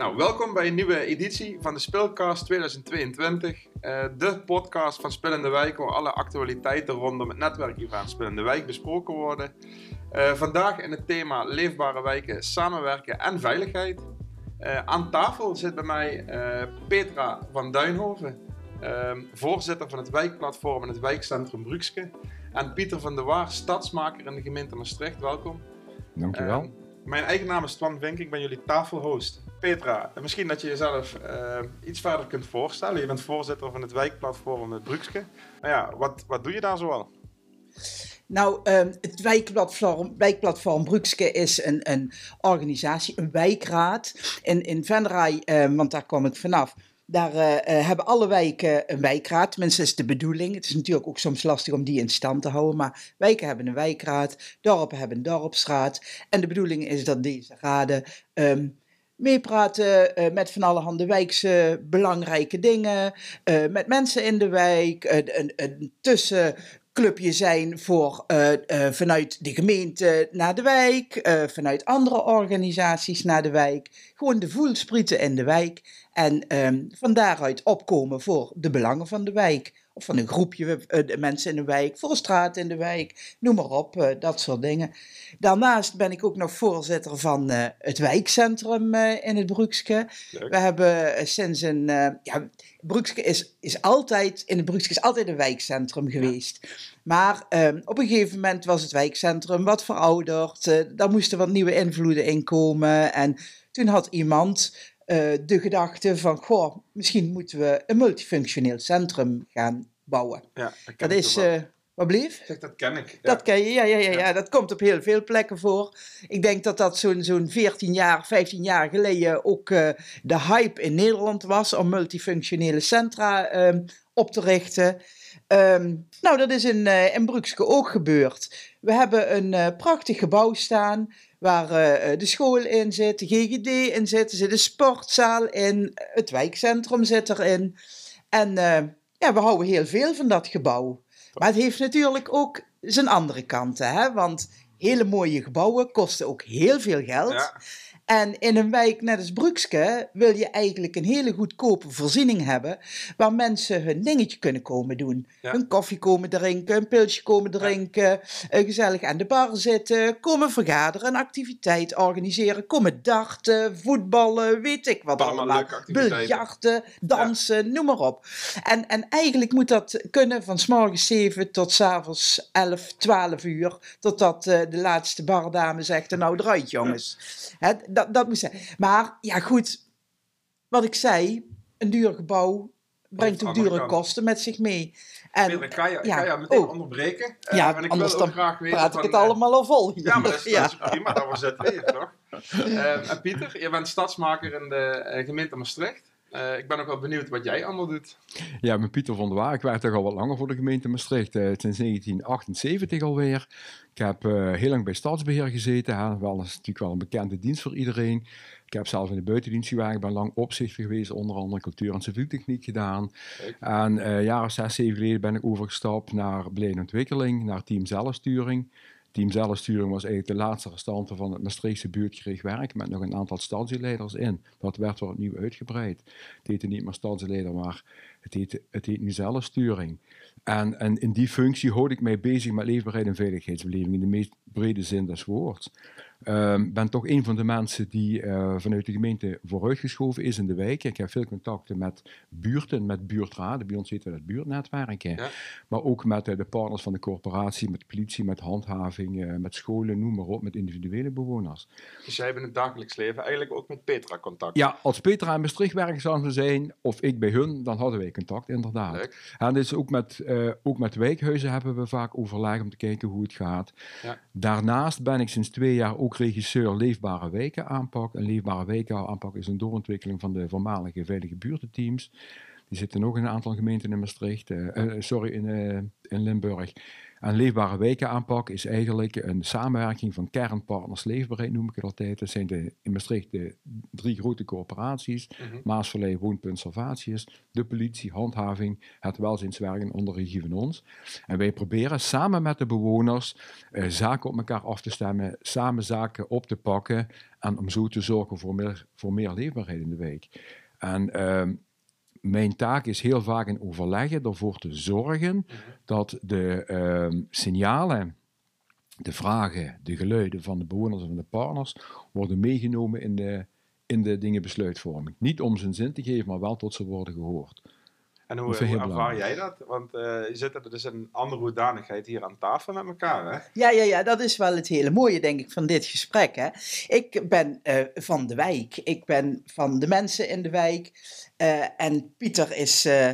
Nou, welkom bij een nieuwe editie van de Speelcast 2022. Uh, de podcast van Spillende Wijk, waar alle actualiteiten rondom het netwerk van Spillende Wijk besproken worden. Uh, vandaag in het thema leefbare wijken, samenwerken en veiligheid. Uh, aan tafel zit bij mij eh, Petra van Duinhoven, ehm, voorzitter van het wijkplatform in het wijkcentrum Brukske. En Pieter van der Waar, stadsmaker in de gemeente Maastricht. Welkom. Dankjewel. Uh, mijn eigen naam is Twan Vink, ik ben jullie tafelhost. Petra, misschien dat je jezelf iets verder kunt voorstellen. Je bent voorzitter van het wijkplatform het Brukske. Nou ja, wat, wat doe je daar zoal? Nou, um, het wijkplatform, wijkplatform Brukske is een, een organisatie, een wijkraad. In, in Venray, um, want daar kwam ik vanaf, daar uh, hebben alle wijken een wijkraad. Tenminste, is de bedoeling. Het is natuurlijk ook soms lastig om die in stand te houden. Maar wijken hebben een wijkraad, dorpen hebben een dorpsraad. En de bedoeling is dat deze raden um, meepraten uh, met van alle handen wijkse belangrijke dingen. Uh, met mensen in de wijk. Een, een tussen clubje zijn voor uh, vanuit de gemeente naar de wijk, vanuit andere organisaties naar de wijk. Gewoon de voelsprieten in de wijk en um, van daaruit opkomen voor de belangen van de wijk. Of van een groepje de mensen in de wijk, voor een straat in de wijk, noem maar op, dat soort dingen. Daarnaast ben ik ook nog voorzitter van het wijkcentrum in het Broekske. We hebben sinds een, ja, Broekske is, is altijd, in het Broekske is altijd een wijkcentrum geweest. Ja. Maar um, op een gegeven moment was het wijkcentrum wat verouderd. Daar moesten wat nieuwe invloeden in komen. En toen had iemand uh, de gedachte van, goh, misschien moeten we een multifunctioneel centrum gaan bouwen. Ja, dat is... Uh, wat blief? Zeg, dat ken ik. Ja. Dat ken je, ja, ja, ja, ja. Dat komt op heel veel plekken voor. Ik denk dat dat zo'n zo'n 14 jaar, 15 jaar geleden ook uh, de hype in Nederland was om multifunctionele centra uh, op te richten. Um, nou, dat is in, uh, in ook gebeurd. We hebben een uh, prachtig gebouw staan waar uh, de school in zit, de GGD in zit, er zit een sportzaal in, het wijkcentrum zit erin. En ja, we houden heel veel van dat gebouw. Maar het heeft natuurlijk ook zijn andere kanten, hè? want hele mooie gebouwen kosten ook heel veel geld. Ja. En in een wijk net als Brukske wil je eigenlijk een hele goedkope voorziening hebben waar mensen hun dingetje kunnen komen doen. Ja. Een koffie komen drinken, een pilsje komen drinken, ja. gezellig aan de bar zitten, komen vergaderen, een activiteit organiseren, komen darten, voetballen, weet ik wat allemaal. Biljarten, dansen, ja. noem maar op. En, en eigenlijk moet dat kunnen van s morgens 7 tot s avonds 11, 12 uur, totdat uh, de laatste bardame zegt, nou eruit jongens. He, dat, dat moet zijn. Maar ja, goed. Wat ik zei, een duur gebouw brengt ook dure kosten met zich mee. En, ik ga je, ja, ga je meteen oh. onderbreken. Uh, ja, en ik anders wil ook graag weten praat van, ik het allemaal al vol. Ja, maar dat is, ja. dat is prima, dat was het weer, toch? Uh, en Pieter, je bent stadsmaker in de gemeente Maastricht. Uh, ik ben ook wel benieuwd wat jij allemaal doet. Ja, ben Pieter van der Waar. Ik werk toch al wat langer voor de gemeente Maastricht, uh, sinds 1978 alweer. Ik heb uh, heel lang bij Stadsbeheer gezeten. Hè. Wel, dat is natuurlijk wel een bekende dienst voor iedereen. Ik heb zelf in de buitendienst gewerkt, ik ben lang opzichter geweest, onder andere cultuur en civieltechniek gedaan. En jaren zes, zeven geleden ben ik overgestapt naar beleid ontwikkeling, naar team zelfsturing. Team zelfsturing was eigenlijk de laatste restante van het Maastrichtse buurtgericht werk met nog een aantal stadsleiders in. Dat werd weer opnieuw uitgebreid. Het heette niet meer stadsleider, maar het heet, het nu zelfsturing. En, en in die functie houd ik mij bezig met leefbaarheid en veiligheidsbeleving in de brede zin des woords. Ik um, ben toch een van de mensen die uh, vanuit de gemeente vooruitgeschoven is in de wijk. Ik heb veel contacten met buurten, met buurtraden. Bij ons heet dat het buurtnetwerk. Ja. Maar ook met uh, de partners van de corporatie, met politie, met handhaving, uh, met scholen, noem maar op, met individuele bewoners. Dus jij hebt in het dagelijks leven eigenlijk ook met Petra contact? Ja, als Petra in Maastricht werkzaam zou zijn, of ik bij hun, dan hadden wij contact, inderdaad. Leuk. En dus ook met, ook met wijkhuizen hebben we vaak overleg om te kijken hoe het gaat. Ja. Daarnaast ben ik sinds twee jaar ook ook regisseur Leefbare Wijken aanpak. Een Leefbare Wijken aanpak is een doorontwikkeling van de voormalige veilige buurtenteams. Die zitten nog in een aantal gemeenten in Maastricht, uh, uh, sorry, in, uh, in Limburg. En Leefbare Wijken aanpak is eigenlijk een samenwerking van kernpartners leefbaarheid, noem ik het altijd. Dat zijn de, in Maastricht de drie grote coöperaties. Mhm. Maasvallei Woonpunt Salvatius, de politie, handhaving, het welzijnswerken onder regie van ons. En wij proberen samen met de bewoners eh, zaken op elkaar af te stemmen, samen zaken op te pakken en om zo te zorgen voor meer, voor meer leefbaarheid in de wijk. En ehm, mijn taak is heel vaak in overleggen ervoor te zorgen Mhm. dat de ehm, signalen, de vragen, de geluiden van de bewoners en van de partners worden meegenomen in de, in de dingen besluitvorming. Niet om zijn zin te geven, maar wel tot ze worden gehoord. En hoe, hoe ervaar belangrijk. jij dat? Want eh, je zit er dus een andere hoedanigheid hier aan tafel met elkaar, hè? Ja, ja, ja, dat is wel het hele mooie, denk ik, van dit gesprek. Hè. Ik ben eh, van de wijk. Ik ben van de mensen in de wijk. Eh, en Pieter is eh,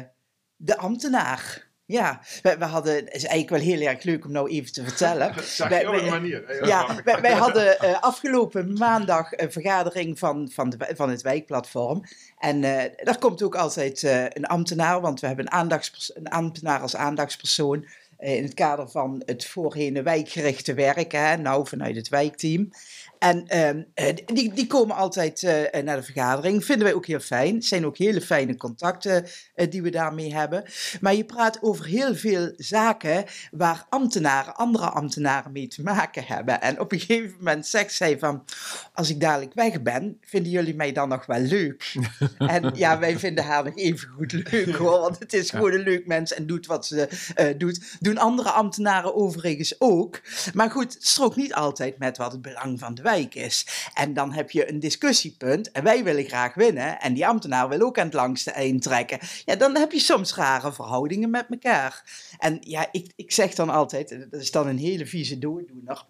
de ambtenaar. Ja, we, we hadden, het is eigenlijk wel heel erg leuk om nou even te vertellen. Wij- op wij- manier. Ja, wij, wij hadden eh, afgelopen maandag een vergadering van, van, de, van het wijkplatform. En eh daar komt ook altijd eh, een ambtenaar, want we hebben een, een ambtenaar als aandachtspersoon. in het kader van het voorheen wijkgerichte werken, hè, nou vanuit het wijkteam. En ehm, eh, die, die komen altijd eh, naar de vergadering. Vinden wij ook heel fijn. Het zijn ook hele fijne contacten eh, die we daarmee hebben. Maar je praat over heel veel zaken waar ambtenaren, andere ambtenaren mee te maken hebben. En op een gegeven moment zegt zij van, als ik dadelijk weg ben, vinden jullie mij dan nog wel leuk? en ja, wij vinden haar nog even goed leuk hoor, want het is gewoon een leuk mens en doet wat ze doet. Doen andere ambtenaren overigens ook. Maar goed, het strookt niet altijd met wat het belang van de wijk is. En dan heb je een discussiepunt en wij willen graag winnen en die ambtenaar wil ook aan het langste eind trekken. Ja, dan heb je soms rare verhoudingen met elkaar. En ja, ik, ik zeg dan altijd, dat is dan een hele vieze dooddoener,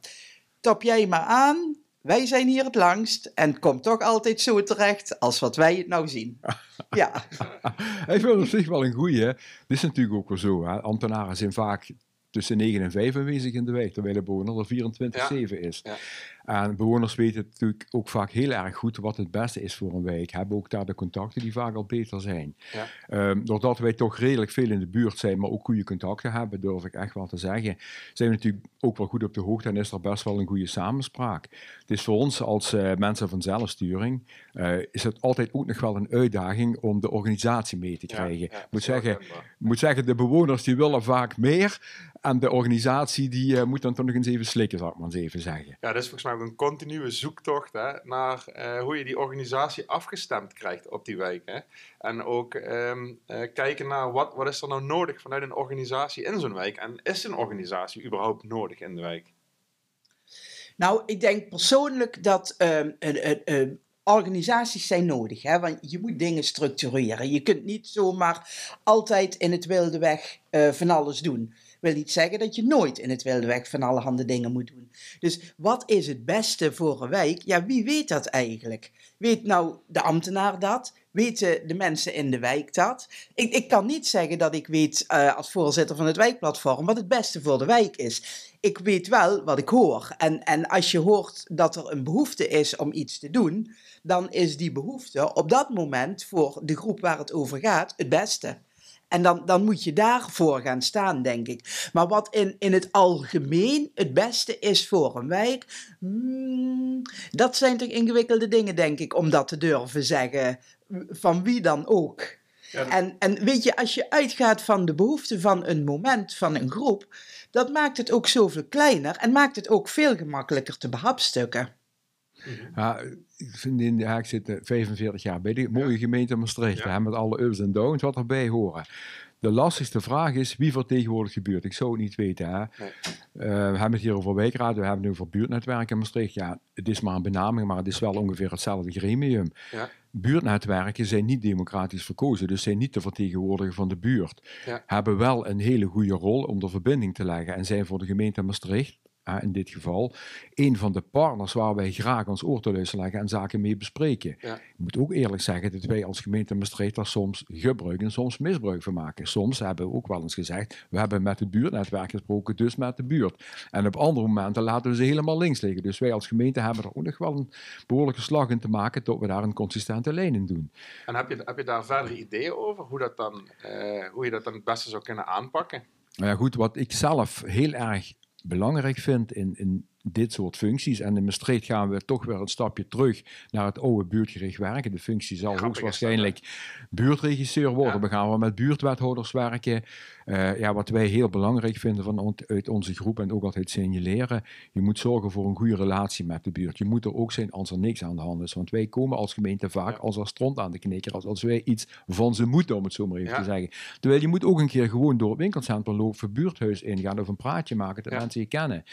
top jij maar aan, wij zijn hier het langst en het komt toch altijd zo terecht als wat wij het nou zien. Ja, vind het op zich wel een goeie. hè. Dit is natuurlijk ook wel zo. Hè. Ambtenaren zijn vaak tussen 9 en 5 aanwezig in de wijk, terwijl de bewoner er 24-7 is. Ja. En bewoners weten natuurlijk ook vaak heel erg goed wat het beste is voor een wijk. Hebben ook daar de contacten die vaak al beter zijn. Ja. Ehm, doordat wij toch redelijk veel in de buurt zijn, maar ook goede contacten hebben, durf ik echt wel te zeggen, zijn we natuurlijk ook wel goed op de hoogte en is er best wel een goede samenspraak. Het is voor ons als eh, mensen van zelfsturing, eh, is het altijd ook nog wel een uitdaging om de organisatie mee te krijgen. ja, Ik moet zeggen, moet zeggen, de bewoners die willen vaak meer. En de organisatie die eh, moet dan toch nog eens even slikken, zal ik maar eens even zeggen. Ja, dat is volgens mij een continue zoektocht hè, naar eh, hoe je die organisatie afgestemd krijgt op die wijk. Hè. En ook ehm, eh, kijken naar wat, wat is er nou nodig vanuit een organisatie in zo'n wijk. En is een organisatie überhaupt nodig in de wijk? nou, ik denk persoonlijk dat ehm, organisaties zijn nodig. Hè? Want je moet dingen structureren. Je kunt niet zomaar altijd in het wilde weg eh, van alles doen. Wil niet zeggen dat je nooit in het wilde weg van allerhande dingen moet doen. Dus wat is het beste voor een wijk? Ja, wie weet dat eigenlijk? Weet nou de ambtenaar dat? Weten de mensen in de wijk dat? Ik, ik kan niet zeggen dat ik weet eh, als voorzitter van het wijkplatform wat het beste voor de wijk is. Ik weet wel wat ik hoor. En, en als je hoort dat er een behoefte is om iets te doen, dan is die behoefte op dat moment voor de groep waar het over gaat het beste. En dan, dan moet je daarvoor gaan staan, denk ik. Maar wat in, in het algemeen het beste is voor een wijk, hmm, dat zijn toch ingewikkelde dingen, denk ik, om dat te durven zeggen. Van wie dan ook. Ja, En, en weet je, als je uitgaat van de behoefte van een moment, van een groep, dat maakt het ook zoveel kleiner en maakt het ook veel gemakkelijker te behapstukken. Ja, ik, vind in, zit eh, 45 jaar bij de mooie gemeente Maastricht. Ja. hè, met alle ups en downs wat erbij horen. De lastigste vraag is wie vertegenwoordigt de buurt. Ik zou het niet weten. Hè? Nee. Eh, we hebben het hier over wijkraad, we hebben het over buurtnetwerken in Maastricht. Ja, het is maar een benaming, maar het is wel ongeveer hetzelfde gremium. Ja. Buurtnetwerken zijn niet democratisch verkozen, dus zijn niet de vertegenwoordiger van de buurt. Ja. Hebben wel een hele goede rol om de verbinding te leggen en zijn voor de gemeente Maastricht in dit geval, een van de partners waar wij graag ons oor te luisteren leggen en zaken mee bespreken. Ja. Ik moet ook eerlijk zeggen dat wij als gemeente Maastricht daar soms gebruik en soms misbruik van maken. Soms hebben we ook wel eens gezegd, we hebben met het buurtnetwerk gesproken, dus met de buurt. En op andere momenten laten we ze helemaal links liggen. Dus wij als gemeente hebben er ook nog wel een behoorlijke slag in te maken tot we daar een consistente lijn in doen. En heb je, heb je daar verdere ideeën over hoe, dat dan, eh, hoe je dat dan het beste zou kunnen aanpakken? Nou ja, goed, wat ik zelf heel erg belangrijk vind in, in dit soort functies. En in Maastricht gaan we toch weer een stapje terug naar het oude buurtgericht werken. De functie zal Grappig hoogstwaarschijnlijk buurtregisseur worden. Ja. We gaan wel met buurtwethouders werken. Eh, ja, wat wij heel belangrijk vinden van on- uit onze groep en ook altijd signaleren. Je moet zorgen voor een goede relatie met de buurt. Je moet er ook zijn als er niks aan de hand is. Want wij komen als gemeente vaak Ja. als er stront aan de knikker. Als, als wij iets van ze moeten, om het zo maar even Ja. te zeggen. Terwijl je moet ook een keer gewoon door het winkelcentrum lopen, buurthuis ingaan of een praatje maken dat mensen je kennen.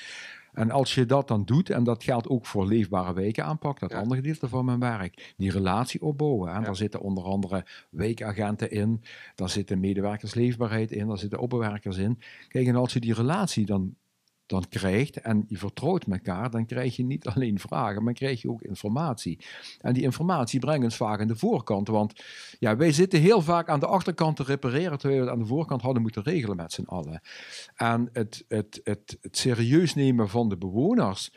En als je dat dan doet, en dat geldt ook voor leefbare wijken aanpak, dat Ja. andere gedeelte van mijn werk, die relatie opbouwen. En Ja. Daar zitten onder andere wijkagenten in, daar zitten medewerkersleefbaarheid in, daar zitten opbewerkers in. Kijk, en als je die relatie dan, dan krijgt en je vertrouwt elkaar, dan krijg je niet alleen vragen, maar krijg je ook informatie. En die informatie brengt ons vaak aan de voorkant, want ja, wij zitten heel vaak aan de achterkant te repareren, terwijl we het aan de voorkant hadden moeten regelen met z'n allen. En het, het, het, het serieus nemen van de bewoners,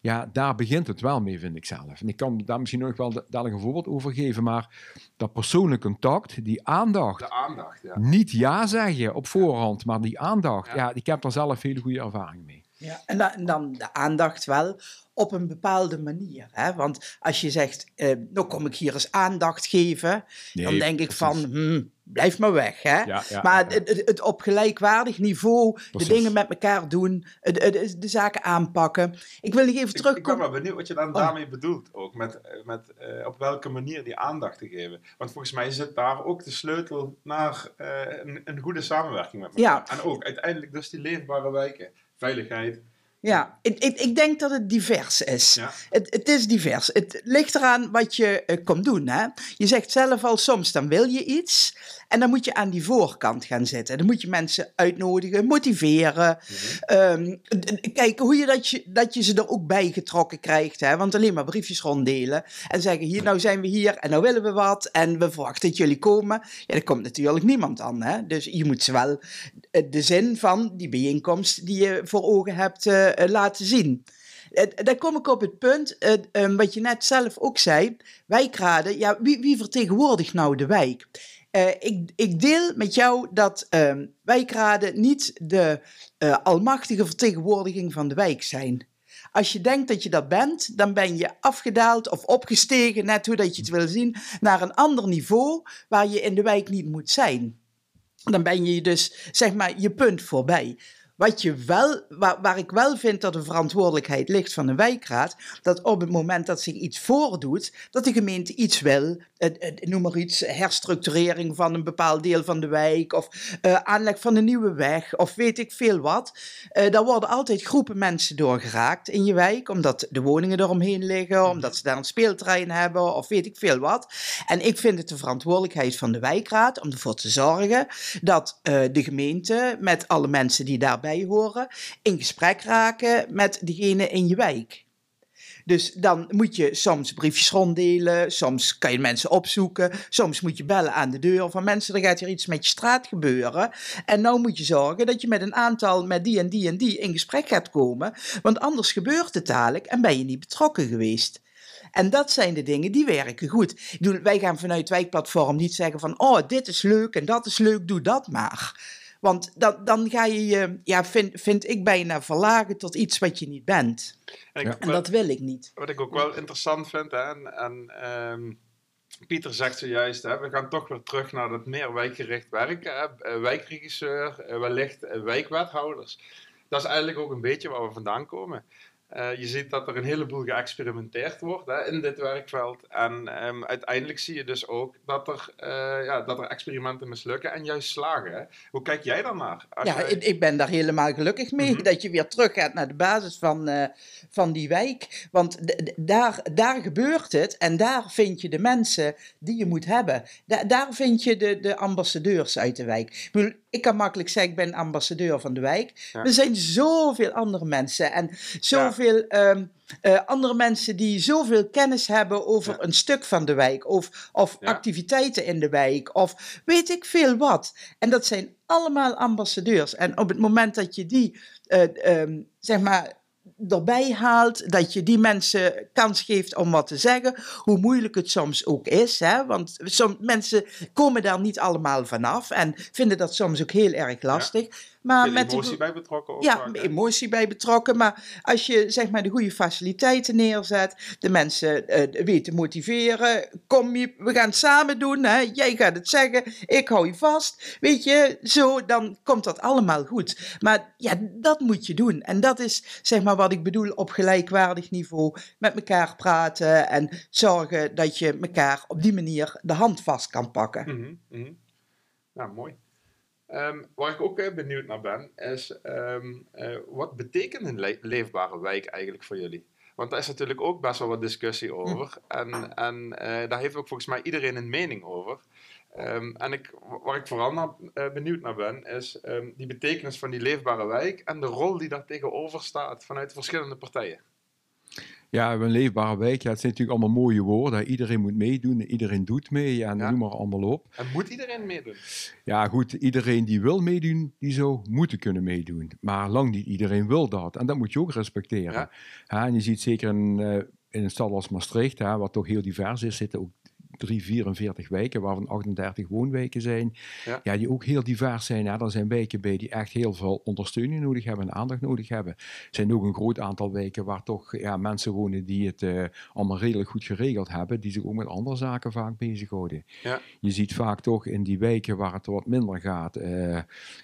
ja, daar begint het wel mee, vind ik zelf. En ik kan daar misschien nog wel da- dadelijk een voorbeeld over geven, maar dat persoonlijk contact, die aandacht, De aandacht, ja. niet ja zeggen op voorhand, maar die aandacht, Ja. ja, ik heb daar zelf hele goede ervaring mee. Ja, en, da- en dan de aandacht wel op een bepaalde manier. Hè? Want als je zegt, eh, nou kom ik hier eens aandacht geven, dan denk ik van, hmm, blijf maar weg. Hè? Ja, ja, maar ja, ja. Het, het, het op gelijkwaardig niveau, de dingen met elkaar doen, het, het- de zaken aanpakken. Ik wil nog even Ik, ik ben terugkomen. wel benieuwd wat je dan Oh. daarmee bedoelt. Ook met, met eh, op welke manier die aandacht te geven. Want volgens mij zit daar ook de sleutel naar eh, een, een goede samenwerking met elkaar. Ja. En ook uiteindelijk dus die leefbare wijken. Veiligheid. Ja, ik, ik, ik denk dat het divers is. Ja. Het, het is divers. Het ligt eraan wat je eh, komt doen. Hè? Je zegt zelf al, soms dan wil je iets. En dan moet je aan die voorkant gaan zitten. Dan moet je mensen uitnodigen, motiveren. Ehm, d- d- kijk, hoe je dat, je dat je ze er ook bij getrokken krijgt. Hè? Want alleen maar briefjes ronddelen. En zeggen, hier, nou zijn we hier en nou willen we wat. En we verwachten dat jullie komen. Ja, daar komt natuurlijk niemand aan. Hè? Dus je moet ze wel eh, de zin van die bijeenkomst die je voor ogen hebt eh, laten zien. Eh, Dan kom ik op het punt, eh, eh, wat je net zelf ook zei, wijkraden, ja, wie, wie vertegenwoordigt nou de wijk? Eh, ik, ik deel met jou dat eh, wijkraden niet de eh, almachtige vertegenwoordiging van de wijk zijn. Als je denkt dat je dat bent, dan ben je afgedaald of opgestegen, net hoe dat je het wil zien, naar een ander niveau waar je in de wijk niet moet zijn. Dan ben je dus, zeg maar, je punt voorbij. Wat je wel, waar, ik wel vind dat de verantwoordelijkheid ligt van een wijkraad, dat op het moment dat zich iets voordoet, dat de gemeente iets wil, noem maar iets, herstructurering van een bepaald deel van de wijk, of eh, aanleg van een nieuwe weg, of weet ik veel wat. Eh daar worden altijd groepen mensen doorgeraakt in je wijk, omdat de woningen eromheen liggen, omdat ze daar een speelterrein hebben, of weet ik veel wat. En ik vind het de verantwoordelijkheid van de wijkraad om ervoor te zorgen dat eh, de gemeente met alle mensen die daarbij horen in gesprek raken met degene in je wijk. Dus dan moet je soms briefjes ronddelen, soms kan je mensen opzoeken, soms moet je bellen aan de deur van mensen, er gaat hier iets met je straat gebeuren. En nou moet je zorgen dat je met een aantal, met die en die en die in gesprek gaat komen, want anders gebeurt het dadelijk en ben je niet betrokken geweest. En dat zijn de dingen die werken goed. Wij gaan vanuit wijkplatform niet zeggen van, oh, dit is leuk en dat is leuk, doe dat maar. Want dan, dan ga je je, ja, vind, vind ik bijna verlagen tot iets wat je niet bent. En, ik, Ja. En dat wil ik niet. Wat ik ook wel interessant vind, hè, en, en ehm, Pieter zegt zojuist, hè, we gaan toch weer terug naar dat meer wijkgericht werken. Hè, eh, wijkregisseur, eh, wellicht eh, wijkwethouders. Dat is eigenlijk ook een beetje waar we vandaan komen. Eh, je ziet dat er een heleboel geëxperimenteerd wordt hè, in dit werkveld. En ehm, uiteindelijk zie je dus ook dat er, eh, ja, dat er experimenten mislukken en juist slagen. Hè. Hoe kijk jij daarnaar? Als Ja, jij- ik, ben daar helemaal gelukkig mee. Mhm. Dat je weer terug gaat naar de basis van, eh, van die wijk. Want daar, daar gebeurt het en daar vind je de mensen die je moet hebben. Da- daar vind je de, de ambassadeurs uit de wijk. Ik, bedoel, ik kan makkelijk zeggen, ik ben ambassadeur van de wijk. Ja. Er zijn zoveel andere mensen en zoveel ehm, eh, andere mensen die zoveel kennis hebben over Ja. een stuk van de wijk. Of, of Ja. activiteiten in de wijk. Of weet ik veel wat. En dat zijn allemaal ambassadeurs. En op het moment dat je die, eh, ehm, zeg maar, erbij haalt, dat je die mensen kans geeft om wat te zeggen, hoe moeilijk het soms ook is. Hè? Want som, mensen komen daar niet allemaal vanaf en vinden dat soms ook heel erg lastig. Maar met de emotie bij betrokken ook ja, vaak, hè? emotie bij betrokken. Maar als je zeg maar de goede faciliteiten neerzet, de mensen weet te motiveren, kom je, we gaan het samen doen. Hè? Jij gaat het zeggen, ik hou je vast. Weet je, zo, dan komt dat allemaal goed. Maar ja, dat moet je doen. En dat is zeg maar wat ik bedoel op gelijkwaardig niveau. Met elkaar praten en zorgen dat je elkaar op die manier de hand vast kan pakken. Mhm, mhm. Nou, mooi. Ehm, waar ik ook eh, benieuwd naar ben, is ehm, eh, wat betekent een le- leefbare wijk eigenlijk voor jullie? Want daar is natuurlijk ook best wel wat discussie over. En, en eh, daar heeft ook volgens mij iedereen een mening over. Ehm, en ik, waar ik vooral naar, benieuwd naar ben, is die betekenis van die leefbare wijk en de rol die daar tegenover staat vanuit de verschillende partijen. Ja, een leefbare wijk, ja, het zijn natuurlijk allemaal mooie woorden. Iedereen moet meedoen, iedereen doet mee ja, en Ja. noem maar allemaal op. En moet iedereen meedoen? Ja, goed, iedereen die wil meedoen, die zou moeten kunnen meedoen. Maar lang niet iedereen wil dat. En dat moet je ook respecteren. Ja. Ja, en je ziet zeker in, eh, in een stad als Maastricht, hè, wat toch heel divers is, zitten ook 3, 44 wijken, waarvan 38 woonwijken zijn. Ja. Ja. die ook heel divers zijn. Hè. Er zijn wijken bij die echt heel veel ondersteuning nodig hebben en aandacht nodig hebben. Er zijn ook een groot aantal wijken waar toch ja, mensen wonen die het eh, allemaal redelijk goed geregeld hebben, die zich ook met andere zaken vaak bezighouden. Ja. Je ziet vaak toch in die wijken waar het wat minder gaat, eh,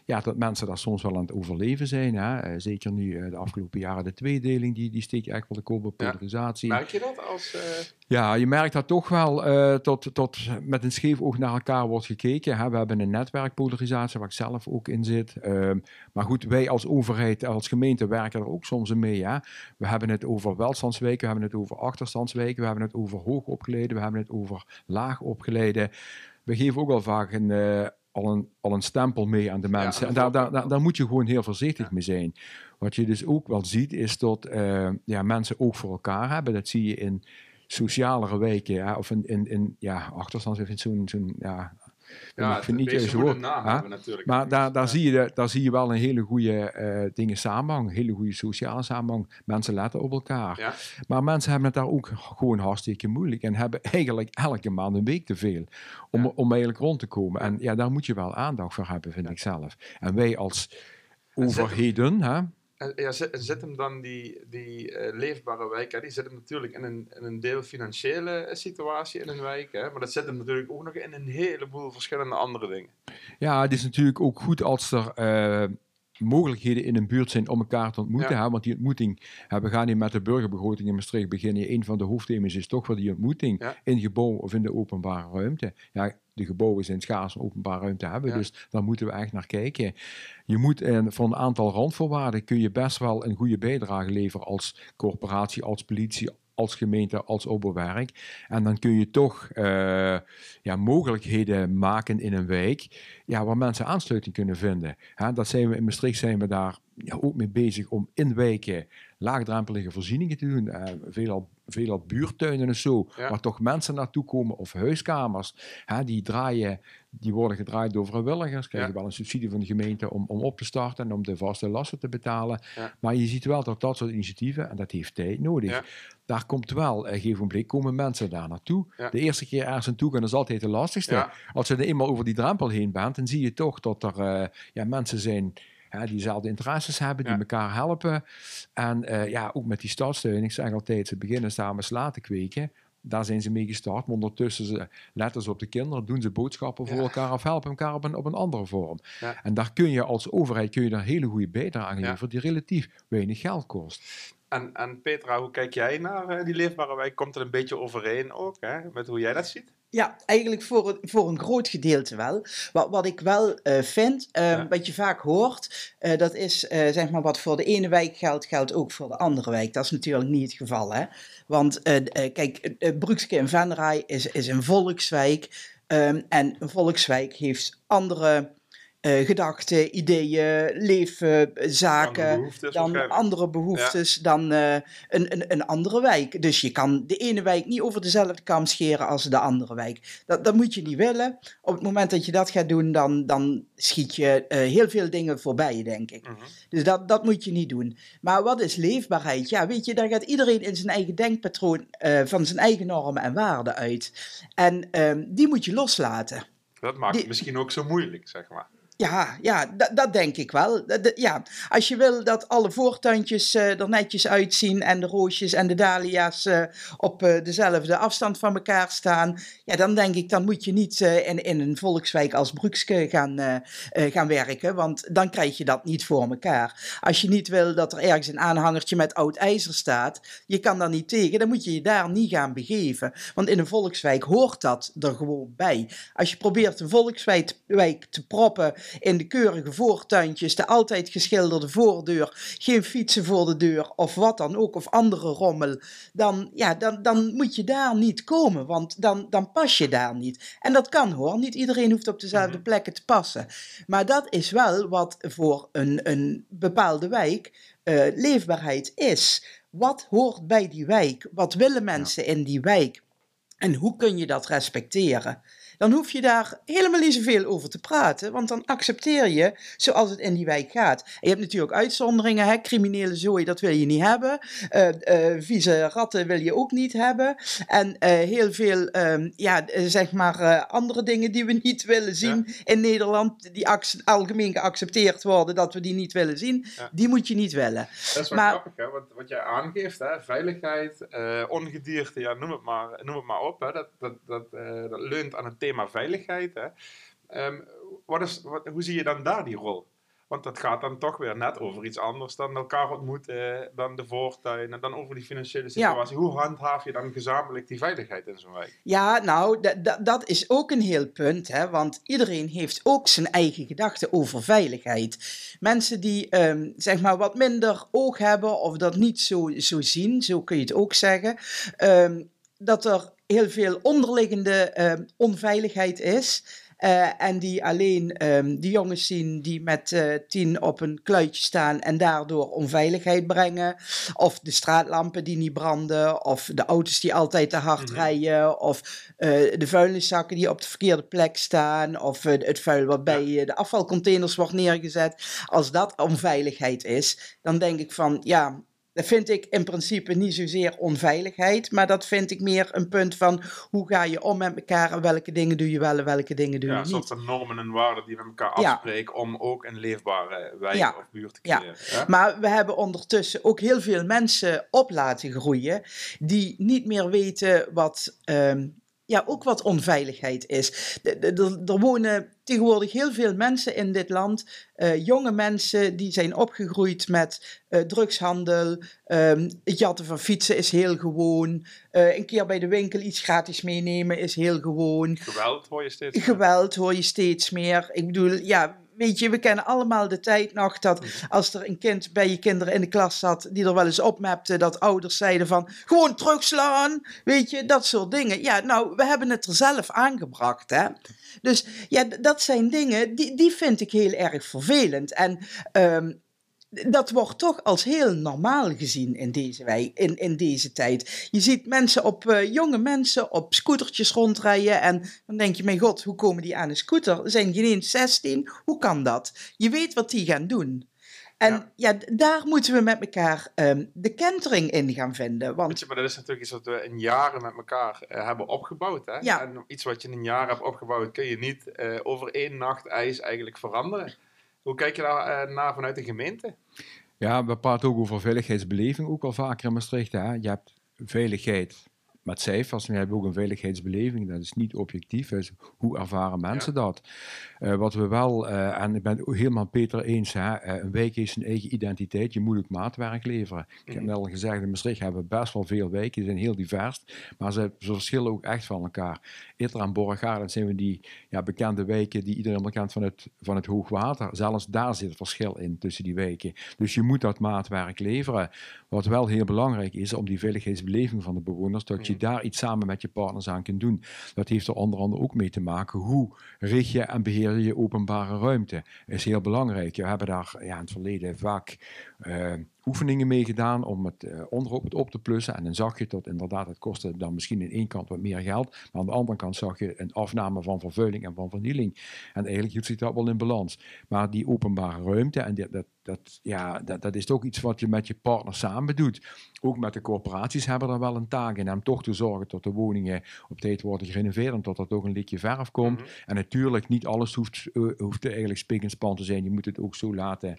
ja, dat mensen daar soms wel aan het overleven zijn. Hè. Eh, zeker nu de afgelopen jaren de tweedeling, die, die steekt echt wel de kop op Ja. polarisatie. Merk je dat als... Ja, je merkt dat toch wel eh, tot, tot met een scheef oog naar elkaar wordt gekeken. Hè. We hebben een netwerkpolarisatie waar ik zelf ook in zit. Ehm, maar goed, wij als overheid, als gemeente werken er ook soms mee. Hè. We hebben het over welstandswijken, we hebben het over achterstandswijken, we hebben het over hoogopgeleiden, we hebben het over laagopgeleiden. We geven ook wel vaak een, eh, al, een, al een stempel mee aan de mensen. en daar, daar, daar, moet je gewoon heel voorzichtig Ja. mee zijn. Wat je dus ook wel ziet, is dat eh, ja, mensen ook voor elkaar hebben. Dat zie je in socialere wijken, ja, of in, in, in ja, achterstands, of in zo'n, zo'n ja, ja, ik vind niet juist woord. naam natuurlijk. Maar daar, daar, Ja. zie je, daar zie je wel een hele goede eh, dingen samenhang, een hele goede sociale samenhang. Mensen letten op elkaar. Ja. Maar mensen hebben het daar ook gewoon hartstikke moeilijk en hebben eigenlijk elke maand een week te veel om, Ja. om eigenlijk rond te komen. En ja, daar moet je wel aandacht voor hebben, vind ik zelf. En wij als overheden, hè, En ja, zit, zit hem dan die, die eh, leefbare wijk, hè, die zit hem natuurlijk in een, in een deel financiële eh, situatie in een wijk, hè, maar dat zit hem natuurlijk ook nog in een heleboel verschillende andere dingen. Ja, het is natuurlijk ook goed als er eh, mogelijkheden in een buurt zijn om elkaar te ontmoeten. Ja. Hè? Want die ontmoeting, hè, we gaan hier met de burgerbegroting in Maastricht beginnen. Een van de hoofdthema's is toch wel die ontmoeting Ja. in gebouw of in de openbare ruimte. Ja, de gebouwen zijn schaars om openbare ruimte te hebben, Ja. dus daar moeten we echt naar kijken. Je moet eh, voor een aantal randvoorwaarden kun je best wel een goede bijdrage leveren als corporatie, als politie, als gemeente, als openwerk. En dan kun je toch eh, ja, mogelijkheden maken in een wijk ja, waar mensen aansluiting kunnen vinden. Hè, dat zijn we in Maastricht zijn we daar ook mee bezig om in wijken laagdrempelige voorzieningen te doen. Eh, veelal, veelal buurtuinen en zo, Ja. waar toch mensen naartoe komen of huiskamers. Hè, die, draaien, die worden gedraaid door vrijwilligers, krijgen Ja. wel een subsidie van de gemeente om, om op te starten en om de vaste lasten te betalen. Ja. Maar je ziet wel dat dat soort initiatieven, en dat heeft tijd nodig, daar komt wel, een gegeven moment komen mensen daar naartoe. De eerste keer ergens naartoe gaan is altijd de lastigste. Als je er eenmaal over die drempel heen bent, dan zie je toch dat er eh, ja, mensen zijn hè, die dezelfde interesses hebben, die Ja. elkaar helpen. En eh, ja, ook met die startsteun, ik zeg altijd, ze beginnen samen sla te kweken. Daar zijn ze mee gestart, maar ondertussen ze, letten ze op de kinderen, doen ze boodschappen voor Ja. elkaar of helpen elkaar op een, op een andere vorm. Ja. En daar kun je als overheid kun je daar hele goede bijdrage aan leveren die relatief weinig geld kost. En, en Petra, hoe kijk jij naar eh, die leefbare wijk? Komt het een beetje overeen ook, hè, met hoe jij dat ziet? Ja, eigenlijk voor een, voor een groot gedeelte wel. Wat, wat ik wel eh, vind, eh, Ja. wat je vaak hoort, eh, dat is eh, zeg maar wat voor de ene wijk geldt, geldt ook voor de andere wijk. Dat is natuurlijk niet het geval. Hè? Want kijk, Broekske en Venray is, is een volkswijk. ehm, en een volkswijk heeft andere eh, gedachten, ideeën, leefzaken Andere behoeftes dan andere behoeftes dan eh, een, een, een andere wijk. Dus je kan de ene wijk niet over dezelfde kam scheren als de andere wijk. Dat, dat moet je niet willen. Op het moment dat je dat gaat doen, dan, dan schiet je eh, heel veel dingen voorbij, denk ik. Mhm. Dus dat, dat moet je niet doen. Maar wat is leefbaarheid? Ja, weet je, daar gaat iedereen in zijn eigen denkpatroon eh, van zijn eigen normen en waarden uit. En ehm, die moet je loslaten. Dat maakt Die- het misschien ook zo moeilijk, zeg maar. Ja, ja dat, denk ik wel. ja. Als je wil dat alle voortuintjes uh, er netjes uitzien en de roosjes en de dahlia's uh, op uh, dezelfde afstand van elkaar staan, ja, dan denk ik, dan moet je niet in, in een volkswijk als Brukske gaan, gaan werken, want dan krijg je dat niet voor elkaar. Als je niet wil dat er ergens een aanhangertje met oud ijzer staat, je kan daar niet tegen, dan moet je je daar niet gaan begeven. Want in een volkswijk hoort dat er gewoon bij. Als je probeert een volkswijk te proppen in de keurige voortuintjes, de altijd geschilderde voordeur, geen fietsen voor de deur of wat dan ook, of andere rommel, dan, ja, dan, dan moet je daar niet komen, want dan, dan pas je daar niet. En dat kan hoor, niet iedereen hoeft op dezelfde mhm. plekken te passen. Maar dat is wel wat voor een, een bepaalde wijk uh, leefbaarheid is. Wat hoort bij die wijk? Wat willen mensen in die wijk? En hoe kun je dat respecteren? Dan hoef je daar helemaal niet zoveel over te praten, want dan accepteer je zoals het in die wijk gaat. En je hebt natuurlijk uitzonderingen, hè? criminele zooi, dat wil je niet hebben. Uh, uh, vieze ratten wil je ook niet hebben. En uh, heel veel, um, ja, zeg maar, andere dingen die we niet willen zien in Nederland, die algemeen geaccepteerd worden dat we die niet willen zien, ja. die moet je niet willen. Dat is wel maar, grappig, hè? Wat, wat jij aangeeft, hè? veiligheid, ongedierte, ja, noem het maar, noem het maar op. Hè? Dat, dat, dat, dat leunt aan het thema veiligheid. Hè. Um, wat is, wat, hoe zie je dan daar die rol? Want dat gaat dan toch weer net over iets anders dan elkaar ontmoeten, dan de voortuin en dan over die financiële situatie. Hoe handhaaf je dan gezamenlijk die veiligheid in zo'n wijk? Ja, nou, dat is ook een heel punt, hè, want iedereen heeft ook zijn eigen gedachten over veiligheid. Mensen die um, zeg maar wat minder oog hebben of dat niet zo, zo zien, zo kun je het ook zeggen, um, dat er heel veel onderliggende uh, onveiligheid is. Uh, en die alleen um, die jongens zien die met uh, tien op een kluitje staan en daardoor onveiligheid brengen. Of de straatlampen die niet branden, of de auto's die altijd te hard -hmm. rijden, of uh, de vuilniszakken die op de verkeerde plek staan, of het vuil wat bij ja. de afvalcontainers wordt neergezet. Als dat onveiligheid is, dan denk ik van ja, dat vind ik in principe niet zozeer onveiligheid, maar dat vind ik meer een punt van hoe ga je om met elkaar en welke dingen doe je wel en welke dingen doe je niet. Ja, soort normen en waarden die we met elkaar afspreken om ook een leefbare wijk of buurt te creëren. Ja. Maar we hebben ondertussen ook heel veel mensen op laten groeien die niet meer weten wat um, ja, ook wat onveiligheid is. Er wonen tegenwoordig heel veel mensen in dit land, uh, jonge mensen die zijn opgegroeid met uh, drugshandel. Um, het jatten van fietsen is heel gewoon. Uh, een keer bij de winkel iets gratis meenemen is heel gewoon. Geweld hoor je steeds meer. Geweld hoor je steeds meer. Ik bedoel, ja, weet je, we kennen allemaal de tijd nog dat mhm. als er een kind bij je kinderen in de klas zat, die er wel eens opmapte, dat ouders zeiden van, gewoon terugslaan, weet je, dat soort dingen. Ja, nou, we hebben het er zelf aangebracht, hè. Dus ja, dat zijn dingen, die, die vind ik heel erg vervelend. En um, dat wordt toch als heel normaal gezien in deze, wijk, in, in deze tijd. Je ziet mensen op, uh, jonge mensen op scootertjes rondrijden en dan denk je, mijn god, hoe komen die aan een scooter? Zijn geen eens 16, hoe kan dat? Je weet wat die gaan doen. En ja. ja, daar moeten we met elkaar um, de kentering in gaan vinden. Want... Je, maar dat is natuurlijk iets wat we in jaren met elkaar uh, hebben opgebouwd. Hè? Ja. En iets wat je in een jaar hebt opgebouwd, kun je niet uh, over één nacht ijs eigenlijk veranderen. Hoe kijk je daar uh, naar vanuit de gemeente? Ja, we praten ook over veiligheidsbeleving, ook al vaker in Maastricht. Hè? Je hebt veiligheid met cijfers. We hebben ook een veiligheidsbeleving, dat is niet objectief. Dus hoe ervaren mensen dat? Uh, wat we wel, uh, en ik ben het helemaal Peter eens, hè, uh, een wijk heeft zijn eigen identiteit. Je moet ook maatwerk leveren. Ik heb net al gezegd, in Maastricht hebben we best wel veel wijken, die zijn heel divers, maar ze, ze verschillen ook echt van elkaar. Itter en Borregaarden zijn we die ja, bekende wijken die iedereen bekend van het, van het hoogwater. Zelfs daar zit verschil in tussen die wijken. Dus je moet dat maatwerk leveren. Wat wel heel belangrijk is om die veiligheidsbeleving van de bewoners, dat je daar iets samen met je partners aan kunt doen. Dat heeft er onder andere ook mee te maken. Hoe richt je en beheer je je openbare ruimte? is heel belangrijk. We hebben daar ja, in het verleden vaak uh, oefeningen mee gedaan om het uh, het op te plussen. En dan zag je dat inderdaad, het kostte dan misschien aan één kant wat meer geld. Maar aan de andere kant zag je een afname van vervuiling en van vernieling. En eigenlijk hield zich dat wel in balans. Maar die openbare ruimte, en dat, dat, ja, dat, dat is ook iets wat je met je partner samen doet. Ook met de corporaties hebben er wel een taak in om toch te zorgen dat de woningen op tijd worden gerenoveerd en dat er toch een likje verf komt. Mhm. En natuurlijk, niet alles hoeft, uh, hoeft eigenlijk spik en span te zijn. Je moet het ook zo laten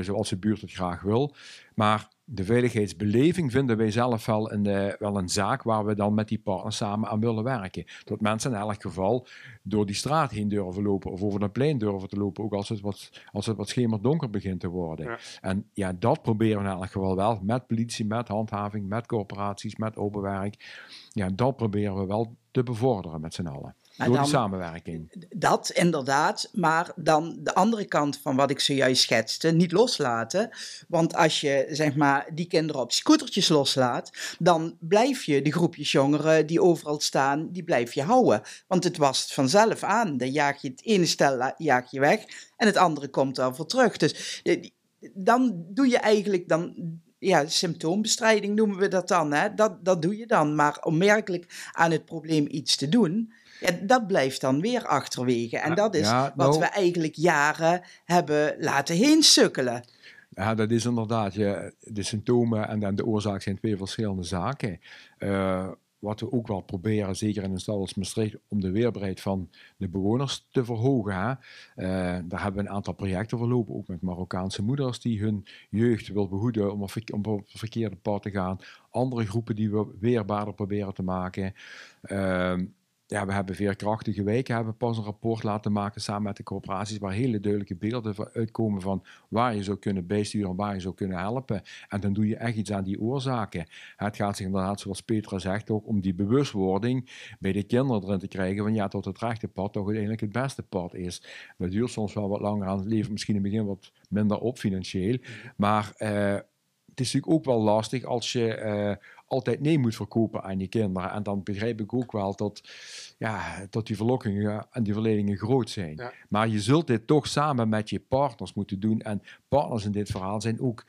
zoals de buurt het graag wil. Maar de veiligheidsbeleving vinden wij zelf wel een, uh, wel een zaak waar we dan met die partners samen aan willen werken. Dat mensen in elk geval door die straat heen durven lopen of over een plein durven te lopen, ook als het wat, als het wat schemerdonker begint te worden. En ja, dat proberen we in elk geval wel met politie, met handhaving, met corporaties, met open werk. Ja, dat proberen we wel te bevorderen met z'n allen. Door dan, samenwerking. Dat inderdaad, maar dan de andere kant van wat ik zojuist schetste, niet loslaten. Want als je zeg maar die kinderen op scootertjes loslaat, dan blijf je de groepjes jongeren die overal staan, die blijf je houden. Want het was vanzelf aan. Dan jaag je het ene stel jaag je weg en het andere komt er voor terug. Dus dan doe je eigenlijk dan ja, symptoombestrijding noemen we dat dan. Hè? Dat, dat doe je dan. Maar om merkelijk aan het probleem iets te doen, ja, dat blijft dan weer achterwege. En dat is wat nou- we eigenlijk jaren hebben laten heen sukkelen. Ja, dat is inderdaad. Je, de symptomen en dan de oorzaak zijn twee verschillende zaken. Uh, wat we ook wel proberen, zeker in een stad als Maastricht, om de weerbaarheid van de bewoners te verhogen. Hè. Uh, daar hebben we een aantal projecten verlopen, ook met Marokkaanse moeders die hun jeugd wil behoeden om op, het verkeerde pad te gaan. Andere groepen die we weerbaarder proberen te maken. Uh, ja, we hebben veerkrachtige weken, hebben pas een rapport laten maken samen met de corporaties, waar hele duidelijke beelden uitkomen van waar je zou kunnen bijsturen en waar je zou kunnen helpen. En dan doe je echt iets aan die oorzaken. Het gaat zich inderdaad, zoals Petra zegt, ook om die bewustwording bij de kinderen erin te krijgen van ja, tot het rechte pad toch uiteindelijk het beste pad is. Dat duurt soms wel wat langer aan het leven, misschien in het begin wat minder op financieel, maar... Uh, het is natuurlijk ook wel lastig als je uh, altijd nee moet verkopen aan je kinderen. En dan begrijp ik ook wel dat, ja, dat die verlokkingen en die verleidingen groot zijn. Maar je zult dit toch samen met je partners moeten doen. En partners in dit verhaal zijn ook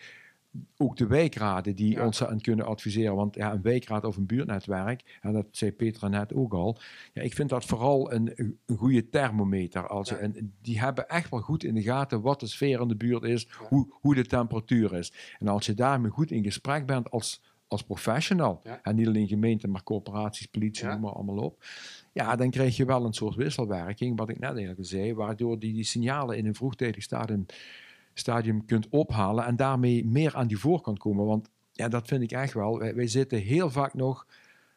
ook de wijkraden die ons aan kunnen adviseren. Want ja, een wijkraad of een buurtnetwerk, en dat zei Petra net ook al, ja, ik vind dat vooral een, een goede thermometer. Als en die hebben echt wel goed in de gaten wat de sfeer in de buurt is, hoe, hoe de temperatuur is. En als je daarmee goed in gesprek bent als, als professional, en niet alleen gemeente, maar corporaties, politie, noem maar allemaal op, ja, dan krijg je wel een soort wisselwerking, wat ik net eigenlijk zei, waardoor die, die signalen in een vroegtijdig stadium stadium kunt ophalen en daarmee meer aan die voorkant komen. Want ja, dat vind ik echt wel. Wij, zitten heel vaak nog,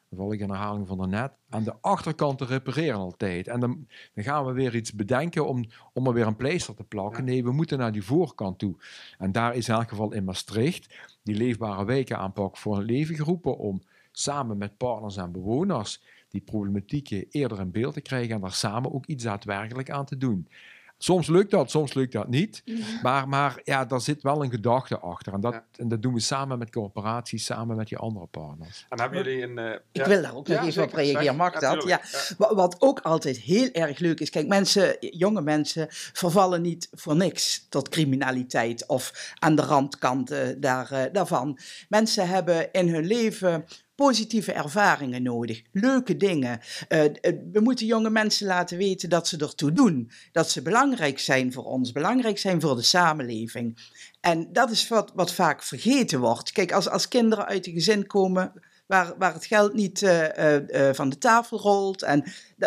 dan val ik in herhaling van daarnet, aan de achterkant te repareren altijd. En dan, dan gaan we weer iets bedenken om, om er weer een pleister te plakken. Nee, we moeten naar die voorkant toe. En daar is in elk geval in Maastricht die leefbare wijken aanpak voor een leven geroepen om samen met partners en bewoners die problematieken eerder in beeld te krijgen en daar samen ook iets daadwerkelijk aan te doen. Soms lukt dat, soms lukt dat niet. Mhm. Maar, maar ja, daar zit wel een gedachte achter. En dat, en dat doen we samen met corporaties, samen met die andere partners. En hebben jullie een... Uh, ik wil daar ook nog even op reageren, mag dat? Ja. Wat ook altijd heel erg leuk is, kijk, mensen, jonge mensen vervallen niet voor niks tot criminaliteit of aan de randkanten daar, uh, daarvan. Mensen hebben in hun leven positieve ervaringen nodig, leuke dingen. Uh, we moeten jonge mensen laten weten dat ze ertoe doen, dat ze belangrijk zijn voor ons, belangrijk zijn voor de samenleving. En dat is wat, wat vaak vergeten wordt. Kijk, als, als kinderen uit een gezin komen waar, waar het geld niet uh, van de tafel rolt, en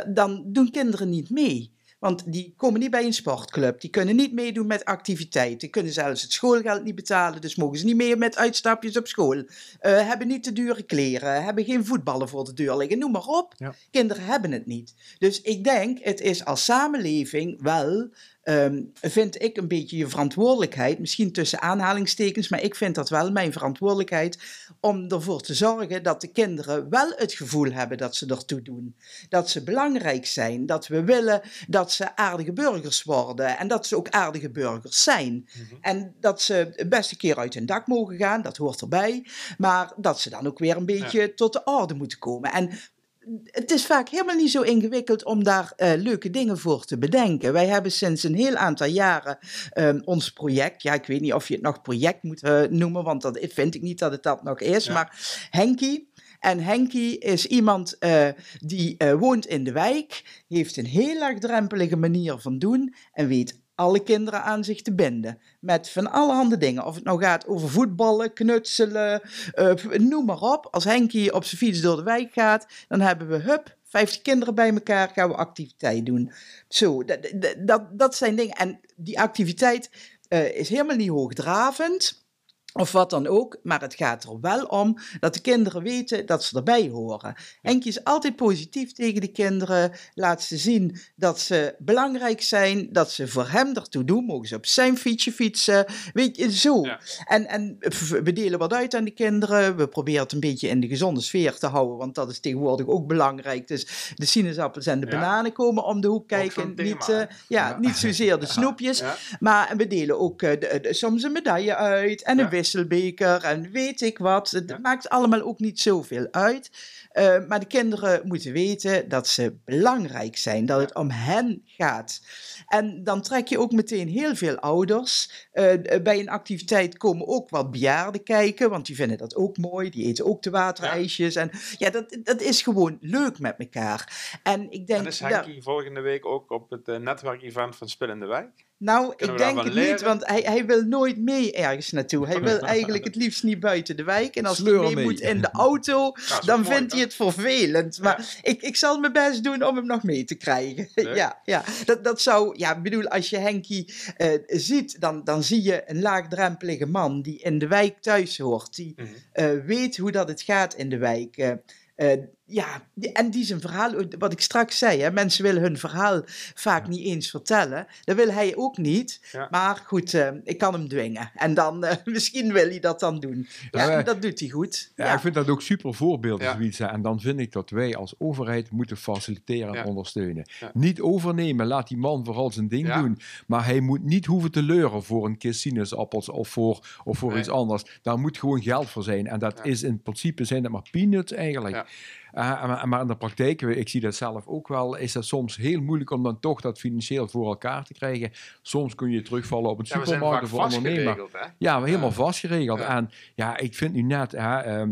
dan doen kinderen niet mee. Want die komen niet bij een sportclub. Die kunnen niet meedoen met activiteiten. Kunnen zelfs het schoolgeld niet betalen. Dus mogen ze niet meer met uitstapjes op school. Uh, hebben niet te dure kleren. Hebben geen voetballen voor de deur liggen. Noem maar op. Kinderen hebben het niet. Dus ik denk, het is als samenleving wel um, vind ik een beetje je verantwoordelijkheid, misschien tussen aanhalingstekens, maar ik vind dat wel mijn verantwoordelijkheid, om ervoor te zorgen dat de kinderen wel het gevoel hebben dat ze ertoe doen. Dat ze belangrijk zijn, dat we willen dat ze aardige burgers worden en dat ze ook aardige burgers zijn. Mhm. En dat ze best een keer uit hun dak mogen gaan, dat hoort erbij, maar dat ze dan ook weer een beetje tot de orde moeten komen. En het is vaak helemaal niet zo ingewikkeld om daar eh, leuke dingen voor te bedenken. Wij hebben sinds een heel aantal jaren ehm, ons project. Ja, ik weet niet of je het nog project moet eh, noemen, want dat vind ik niet dat het dat nog is. Ja. Maar Henkie. En Henkie is iemand eh, die woont in de wijk, heeft een heel laagdrempelige manier van doen en weet alle kinderen aan zich te binden. Met van allerhande dingen. Of het nou gaat over voetballen, knutselen, eh, noem maar op. Als Henkie op zijn fiets door de wijk gaat, dan hebben we, hup, 50 kinderen bij elkaar, gaan we activiteit doen. Zo, dat, dat- dat, zijn dingen. En die activiteit eh, is helemaal niet hoogdravend. Of wat dan ook, maar het gaat er wel om dat de kinderen weten dat ze erbij horen. Henkie is altijd positief tegen de kinderen, laat ze zien dat ze belangrijk zijn, dat ze voor hem ertoe doen, mogen ze op zijn fietsje fietsen, weet je, zo. Ja. En, en we delen wat uit aan de kinderen, we proberen het een beetje in de gezonde sfeer te houden, want dat is tegenwoordig ook belangrijk. Dus de sinaasappels en de Ja. bananen komen om de hoek kijken, niet, eh, ja, Ja. niet zozeer de snoepjes, Ja. maar we delen ook eh, de- de- soms een medaille uit en een Ja. Wisselbeker en weet ik wat. Het maakt allemaal ook niet zoveel uit. Eh, maar de kinderen moeten weten dat ze belangrijk zijn, dat het om hen gaat. En dan trek je ook meteen heel veel ouders. Eh, bij een activiteit komen ook wat bejaarden kijken, want die vinden dat ook mooi. Die eten ook de waterijsjes. En ja, dat, dat is gewoon leuk met elkaar. En ik denk. En is dat- Henkie volgende week ook op het eh, netwerkevent van Spil in de Wijk? Nou, Kunnen ik denk het niet, want hij, hij wil nooit mee ergens naartoe. Hij wil eigenlijk het liefst niet buiten de wijk. En als hij Sleur mee, mee. moet in de auto, dan mooi, vindt hij het vervelend. Maar ik, ik zal mijn best doen om hem nog mee te krijgen. Leuk. ja, ja. Dat, dat zou, ja, ik bedoel, als je Henkie eh, ziet, dan, dan zie je een laagdrempelige man die in de wijk thuis hoort. Die Mhm. eh, weet hoe dat het gaat in de wijk. eh, ja, en die zijn verhaal, wat ik straks zei, hè, mensen willen hun verhaal vaak niet eens vertellen. Dat wil hij ook niet. Ja. Maar goed, eh, ik kan hem dwingen. En dan, eh, misschien wil hij dat dan doen. Ja, Ja, dat doet hij goed. Ja, Ja, ik vind dat ook super voorbeelden, zoiets. En dan vind ik dat wij als overheid moeten faciliteren en Ja. ondersteunen. Ja. Niet overnemen, laat die man vooral zijn ding Ja. doen. Maar hij moet niet hoeven te leuren voor een kist sinaasappels of voor, of voor Nee. iets anders. Daar moet gewoon geld voor zijn. En dat Ja. is in principe zijn dat maar peanuts eigenlijk. Ja. Eh, maar, in de praktijk, ik zie dat zelf ook wel, is het soms heel moeilijk om dan toch dat financieel voor elkaar te krijgen. Soms kun je terugvallen op een Ja, supermarkt voor ondernemer. Ja, helemaal Ja. vastgeregeld. Ja. En ja, ik vind nu net, hè, ehm,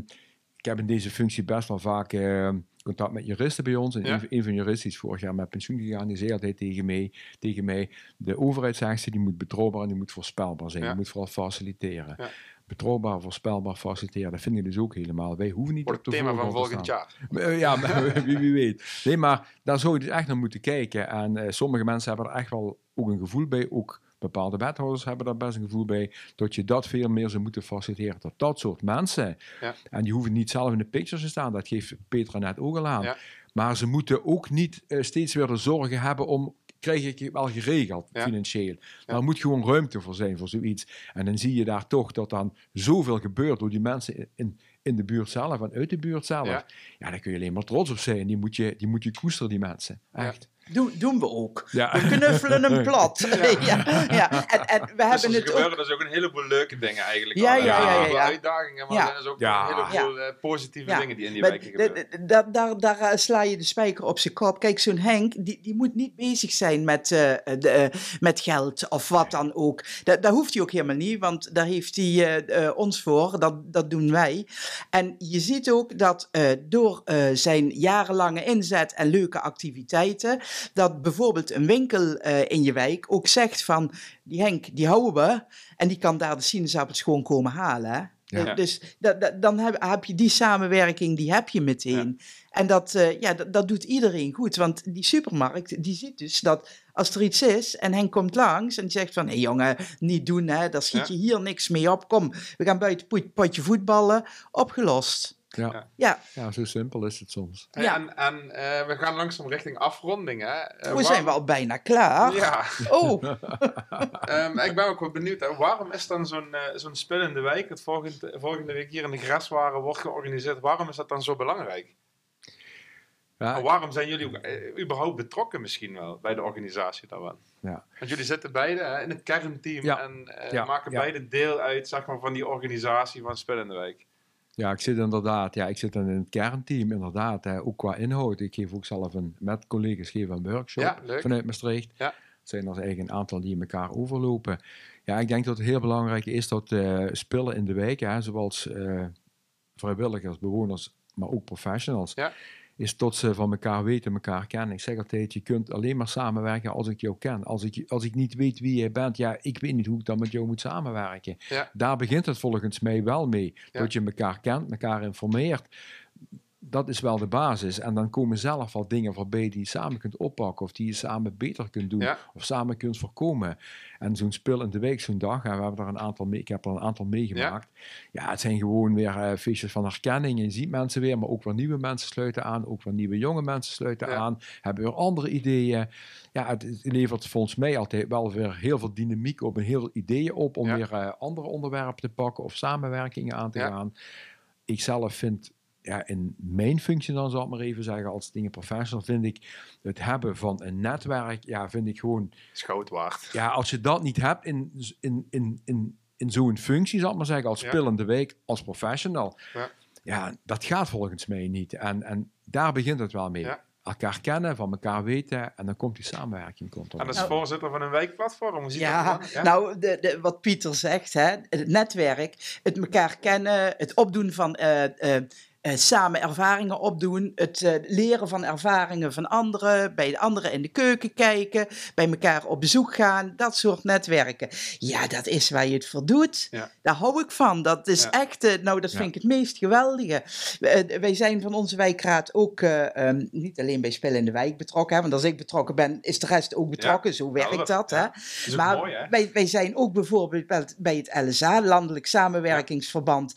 ik heb in deze functie best wel vaak ehm, contact met juristen bij ons. En Ja. een, een van de juristen is vorig jaar met pensioen gegaan. Die zei altijd tegen mij, tegen mij de overheid zegt ze, die moet betrouwbaar en die moet voorspelbaar zijn. Ja. Die moet vooral faciliteren. Ja. Betrouwbaar, voorspelbaar, faciliteren. Dat vind ik dus ook helemaal. Wij hoeven niet Voor op het de thema van volgend jaar. Eh, Ja, wie weet. Nee, maar daar zou je dus echt naar moeten kijken. En eh, sommige mensen hebben er echt wel ook een gevoel bij. Ook bepaalde wethouders hebben daar best een gevoel bij. Dat je dat veel meer zou moeten faciliteren. Dat dat soort mensen, Ja. en die hoeven niet zelf in de pictures te staan. Dat geeft Petra net ook al aan. Ja. Maar ze moeten ook niet eh, steeds weer de zorgen hebben om... Krijg ik het wel geregeld, Ja. financieel. Daar moet gewoon ruimte voor zijn, voor zoiets. En dan zie je daar toch dat dan zoveel gebeurt door die mensen in- in, de buurt zelf en uit de buurt zelf. Ja. Ja, daar kun je alleen maar trots op zijn. Die moet je, die moet je koesteren, die mensen. Echt. Doen, doen we ook. Ja. We knuffelen hem plat. Ja. Ja, En, en we Dus hebben er het ook gebeuren dus ook een heleboel leuke dingen eigenlijk. Ja, ja, ja, ja, Heel veel ja. uitdagingen, maar Ja. er zijn ook Ja. een heleboel eh, positieve Ja. dingen die in die Maar wijken gebeuren. daar, daar eh, sla je de spijker op zijn kop. Kijk, zo'n Henk, die, die moet niet bezig zijn met, eh, de, met geld of wat dan ook. Dat, dat hoeft hij ook helemaal niet, want daar heeft hij ons voor. Dat, dat doen wij. En je ziet ook dat eh, door eh, zijn jarenlange inzet en leuke activiteiten, dat bijvoorbeeld een winkel eh, in je wijk ook zegt van, die Henk, die houden we. En die kan daar de sinaasappels gewoon komen halen. hè. Ja. Dus da- da- dan heb, heb je die samenwerking, die heb je meteen. En dat, eh, ja, dat, dat doet iedereen goed. Want die supermarkt, die ziet dus dat als er iets is en Henk komt langs en die zegt van... hé hey jongen, niet doen hè, daar schiet je hier niks mee op. Kom, we gaan buiten pot- potje voetballen. Opgelost. Ja. Ja, ja, zo simpel is het soms. Hey, ja. En, en eh, we gaan langzaam richting afronding. Hè? Eh, we waar- zijn wel bijna klaar. Ja, Oh, ehm, ik ben ook wel benieuwd. Hè? Waarom is dan zo'n eh, zo'n spel in de wijk, dat volgende, volgende week hier in de Graswaren wordt georganiseerd, waarom is dat dan zo belangrijk? Ja, En waarom zijn jullie ook, überhaupt betrokken misschien wel bij de organisatie daarvan? ja. Want jullie zitten beide hè, in het kernteam Ja. en eh, Ja, maken ja. beide deel uit zeg maar, van die organisatie van Spel in de Wijk. Ja, ik zit inderdaad, ja, ik zit in het kernteam, inderdaad, hè, ook qua inhoud. Ik geef ook zelf een, met collega's geven een workshop Ja, vanuit Maastricht. Ja. Het zijn er eigenlijk een aantal die elkaar overlopen. Ja, ik denk dat het heel belangrijk is dat eh spullen in de wijk, hè, zoals eh, vrijwilligers, bewoners, maar ook professionals, Ja. Is tot ze van elkaar weten, elkaar kennen. Ik zeg altijd, je kunt alleen maar samenwerken als ik jou ken. Als ik, als ik niet weet wie jij bent, ja, ik weet niet hoe ik dan met jou moet samenwerken. Ja. Daar begint het volgens mij wel mee. Ja. Dat je elkaar kent, elkaar informeert. Dat is wel de basis. En dan komen zelf al dingen voorbij die je samen kunt oppakken. Of die je samen beter kunt doen. Ja. Of samen kunt voorkomen. En zo'n spul in de week, zo'n dag. En we hebben er een aantal mee, ik heb er een aantal meegemaakt. Ja, het zijn gewoon weer eh, feestjes van herkenning. Je ziet mensen weer, maar ook weer nieuwe mensen sluiten aan. Ook weer nieuwe jonge mensen sluiten Ja. aan. Hebben weer andere ideeën. Ja, het, levert volgens mij altijd wel weer heel veel dynamiek op. En heel veel ideeën op om weer eh, andere onderwerpen te pakken. Of samenwerkingen aan te gaan. Ik zelf vind ja, in mijn functie dan zal ik maar even zeggen, als dingen professional, vind ik het hebben van een netwerk, ja, vind ik gewoon, goud waard. ja, als je dat niet hebt in, in, in, in, in zo'n functie, zal ik maar zeggen, als Ja. spillende week, als professional, Ja. ja, dat gaat volgens mij niet. En, en daar begint het wel mee. Ja. Elkaar kennen, van elkaar weten, en dan komt die samenwerking. Komt En dat is voorzitter van een wijkplatform. Hoe Ja, dat nou, de, de, wat Pieter zegt, hè, het netwerk, het elkaar kennen, het opdoen van eh, eh, eh, samen ervaringen opdoen, het eh, leren van ervaringen van anderen, bij de anderen in de keuken kijken, bij elkaar op bezoek gaan, dat soort netwerken. Ja, dat is waar je het voor doet. Ja. Daar hou ik van. Dat is Ja. echt, eh, nou, dat vind ik het meest geweldige. Wij zijn van onze wijkraad ook eh, ehm, niet alleen bij Spel in de Wijk betrokken, hè, want als ik betrokken ben, is de rest ook betrokken. Zo werkt dat- dat. Hè? Is Maar mooi, hè? wij, wij zijn ook bijvoorbeeld bij het- LSA, Landelijk Samenwerkingsverband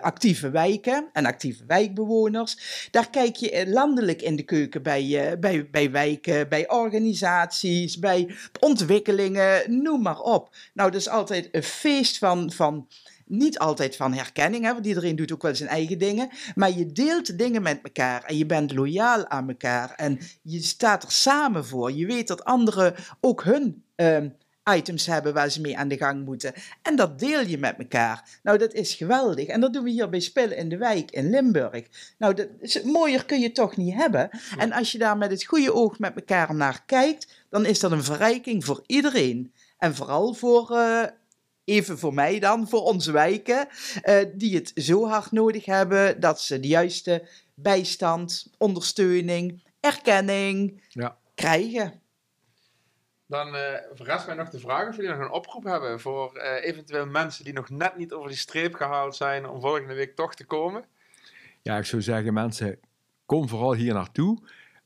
Actieve Wijken en Actieve Wijkbewoners. Daar kijk je landelijk in de keuken bij, eh, bij, bij wijken, bij organisaties, bij ontwikkelingen, noem maar op. Nou, dat is altijd een feest van. van niet altijd van herkenning, hè, want iedereen doet ook wel zijn eigen dingen. Maar je deelt dingen met elkaar en je bent loyaal aan elkaar. En je staat er samen voor. Je weet dat anderen ook hun ehm, items hebben waar ze mee aan de gang moeten. En dat deel je met elkaar. Nou, dat is geweldig. En dat doen we hier bij Spillen in de Wijk in Limburg. Nou, dat is, mooier kun je toch niet hebben. En als je daar met het goede oog met elkaar naar kijkt, dan is dat een verrijking voor iedereen. En vooral voor, eh, even voor mij dan, voor onze wijken, eh, die het zo hard nodig hebben dat ze de juiste bijstand, ondersteuning, erkenning Ja. krijgen. Dan verrast mij nog de vraag of jullie nog een oproep hebben voor eh, eventueel mensen die nog net niet over die streep gehaald zijn om volgende week toch te komen. Ja, ik zou zeggen, mensen, kom vooral hier naartoe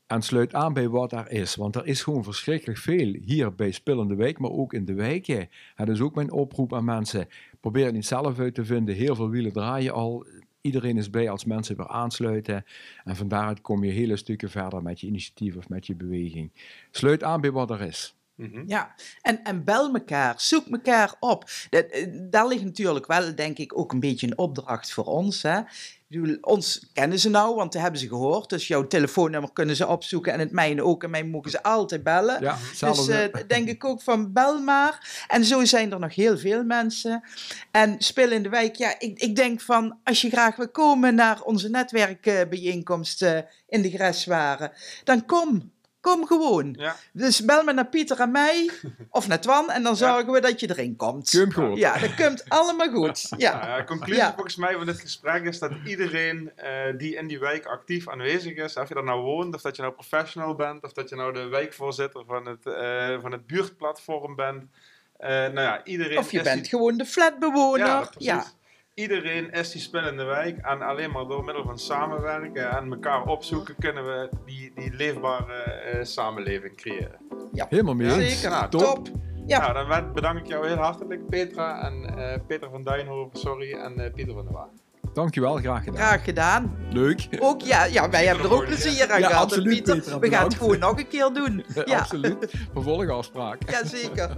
en sluit aan bij wat er is. Want er is gewoon verschrikkelijk veel hier bij Spillende Wijk, maar ook in de wijken. Het is ook mijn oproep aan mensen. Probeer het niet zelf uit te vinden. Heel veel wielen draaien al. Iedereen is blij als mensen weer aansluiten. En van daaruit kom je hele stukken verder met je initiatief of met je beweging. Sluit aan bij wat er is. Mhm. Ja, en, en bel elkaar, zoek elkaar op. Dat, eh, daar ligt natuurlijk wel, denk ik, ook een beetje een opdracht voor ons. Hè? Bedoel, ons kennen ze nou, want dat hebben ze gehoord. Dus jouw telefoonnummer kunnen ze opzoeken en het mijne ook. En mij mogen ze altijd bellen. Ja, Dus eh, denk ik ook van bel maar. En zo zijn er nog heel veel mensen. En Spil in de Wijk, ja, ik, ik denk van als je graag wil komen naar onze netwerkbijeenkomst in de Greswaren, dan kom. Kom gewoon. Ja, Dus bel me naar Pieter en mij, of naar Twan, en dan zorgen we dat je erin komt. Goed. Ja, dat komt allemaal goed. Ja. conclusie Ja. volgens mij van dit gesprek is dat iedereen eh, die in die wijk actief aanwezig is, of je daar nou woont, of dat je nou professional bent, of dat je nou de wijkvoorzitter van het, eh, van het buurtplatform bent. eh, nou ja, iedereen Of je bent die- gewoon de flatbewoner. Ja. Iedereen is die spel in de wijk en alleen maar door middel van samenwerken en elkaar opzoeken kunnen we die, die leefbare eh, samenleving creëren. Helemaal mee eens. zeker. Nou, Top. Top. Ja. Nou, dan bedank ik jou heel hartelijk Petra en eh, Peter van Duinhoven, sorry, en eh, Pieter van der Waal. Dankjewel, graag gedaan. Graag gedaan. Leuk. Ook ja, ja wij hebben er ook plezier aan Ja, gehad. absoluut, Pieter. Peter, We gaan het gewoon nog een keer doen. Ja, Absoluut. Vervolgafspraak. ja zeker.